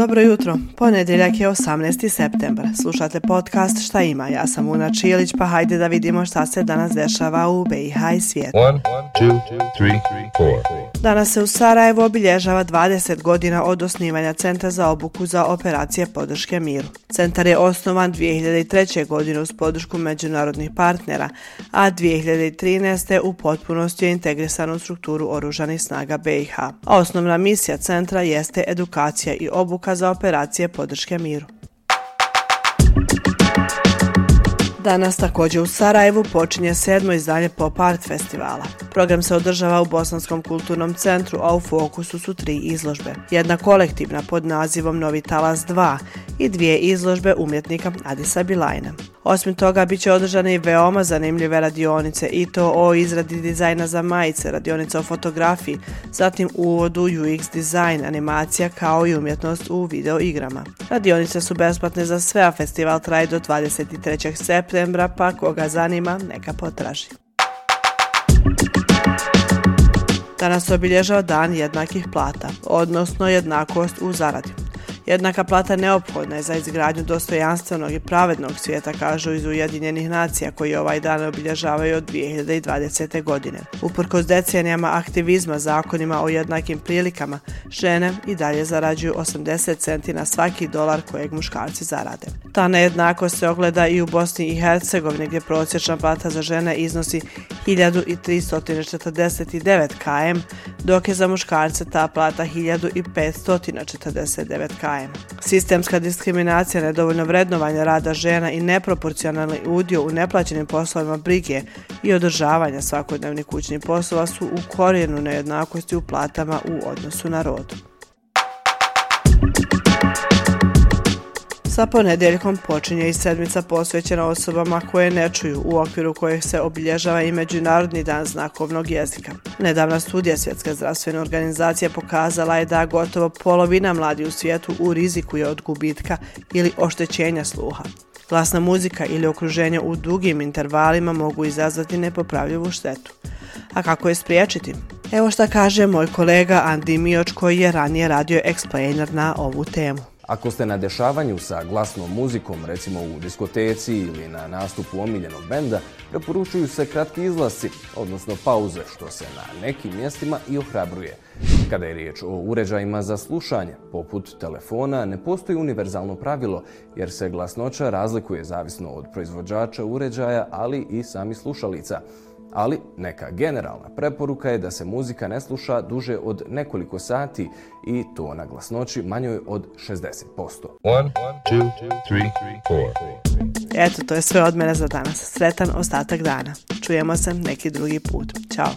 Dobro jutro, ponedjeljak je 18. september. Slušate podcast Šta ima? Ja sam Una Čilić, pa hajde da vidimo šta se danas dešava u BiH i svijetu. 1, 2, 3, 4. Danas se u Sarajevu obilježava 20 godina od osnivanja Centra za obuku za operacije podrške miru. Centar je osnovan 2003. godine uz podršku međunarodnih partnera, a 2013. u potpunosti je integrisan u strukturu oružanih snaga BiH. A osnovna misija centra jeste edukacija i obuka za operacije podrške miru. Danas također u Sarajevu počinje sedmo izdanje Pop Art festivala. Program se održava u Bosanskom kulturnom centru, a u fokusu su tri izložbe. Jedna kolektivna pod nazivom Novi talas 2 i dvije izložbe umjetnika Adisa Bilajna. Osim toga, bit će održane i veoma zanimljive radionice i to o izradi dizajna za majice, radionica o fotografiji, zatim uvodu UX dizajn, animacija kao i umjetnost u video igrama. Radionice su besplatne za sve, a festival traje do 23. septembra, pa koga zanima, neka potraži. Danas se obilježava dan jednakih plata, odnosno jednakost u zaradi. Jednaka plata neophodna je za izgradnju dostojanstvenog i pravednog svijeta, kažu iz Ujedinjenih nacija koji ovaj dan obilježavaju od 2020. godine. Uprkos decenijama aktivizma zakonima o jednakim prilikama, žene i dalje zarađuju 80 centi na svaki dolar kojeg muškarci zarade. Ta nejednakost se ogleda i u Bosni i Hercegovini gdje prosječna plata za žene iznosi 1349 km, dok je za muškarce ta plata 1549 km. Sistemska diskriminacija, nedovoljno vrednovanje rada žena i neproporcionalni udio u neplaćenim poslovima brige i održavanja svakodnevnih kućnih poslova su u korijenu nejednakosti u platama u odnosu na rodu. Sa ponedeljkom počinje i sedmica posvećena osobama koje ne čuju u okviru kojih se obilježava i Međunarodni dan znakovnog jezika. Nedavna studija Svjetske zdravstvene organizacije pokazala je da gotovo polovina mladi u svijetu u riziku je od gubitka ili oštećenja sluha. Glasna muzika ili okruženje u dugim intervalima mogu izazvati nepopravljivu štetu. A kako je spriječiti? Evo šta kaže moj kolega Andi Mioč koji je ranije radio explainer na ovu temu. Ako ste na dešavanju sa glasnom muzikom, recimo u diskoteci ili na nastupu omiljenog benda, preporučuju se kratki izlasci, odnosno pauze, što se na nekim mjestima i ohrabruje. Kada je riječ o uređajima za slušanje, poput telefona, ne postoji univerzalno pravilo, jer se glasnoća razlikuje zavisno od proizvođača uređaja, ali i sami slušalica ali neka generalna preporuka je da se muzika ne sluša duže od nekoliko sati i to na glasnoći manjoj od 60%. One, two, three, Eto, to je sve od mene za danas. Sretan ostatak dana. Čujemo se neki drugi put. Ćao.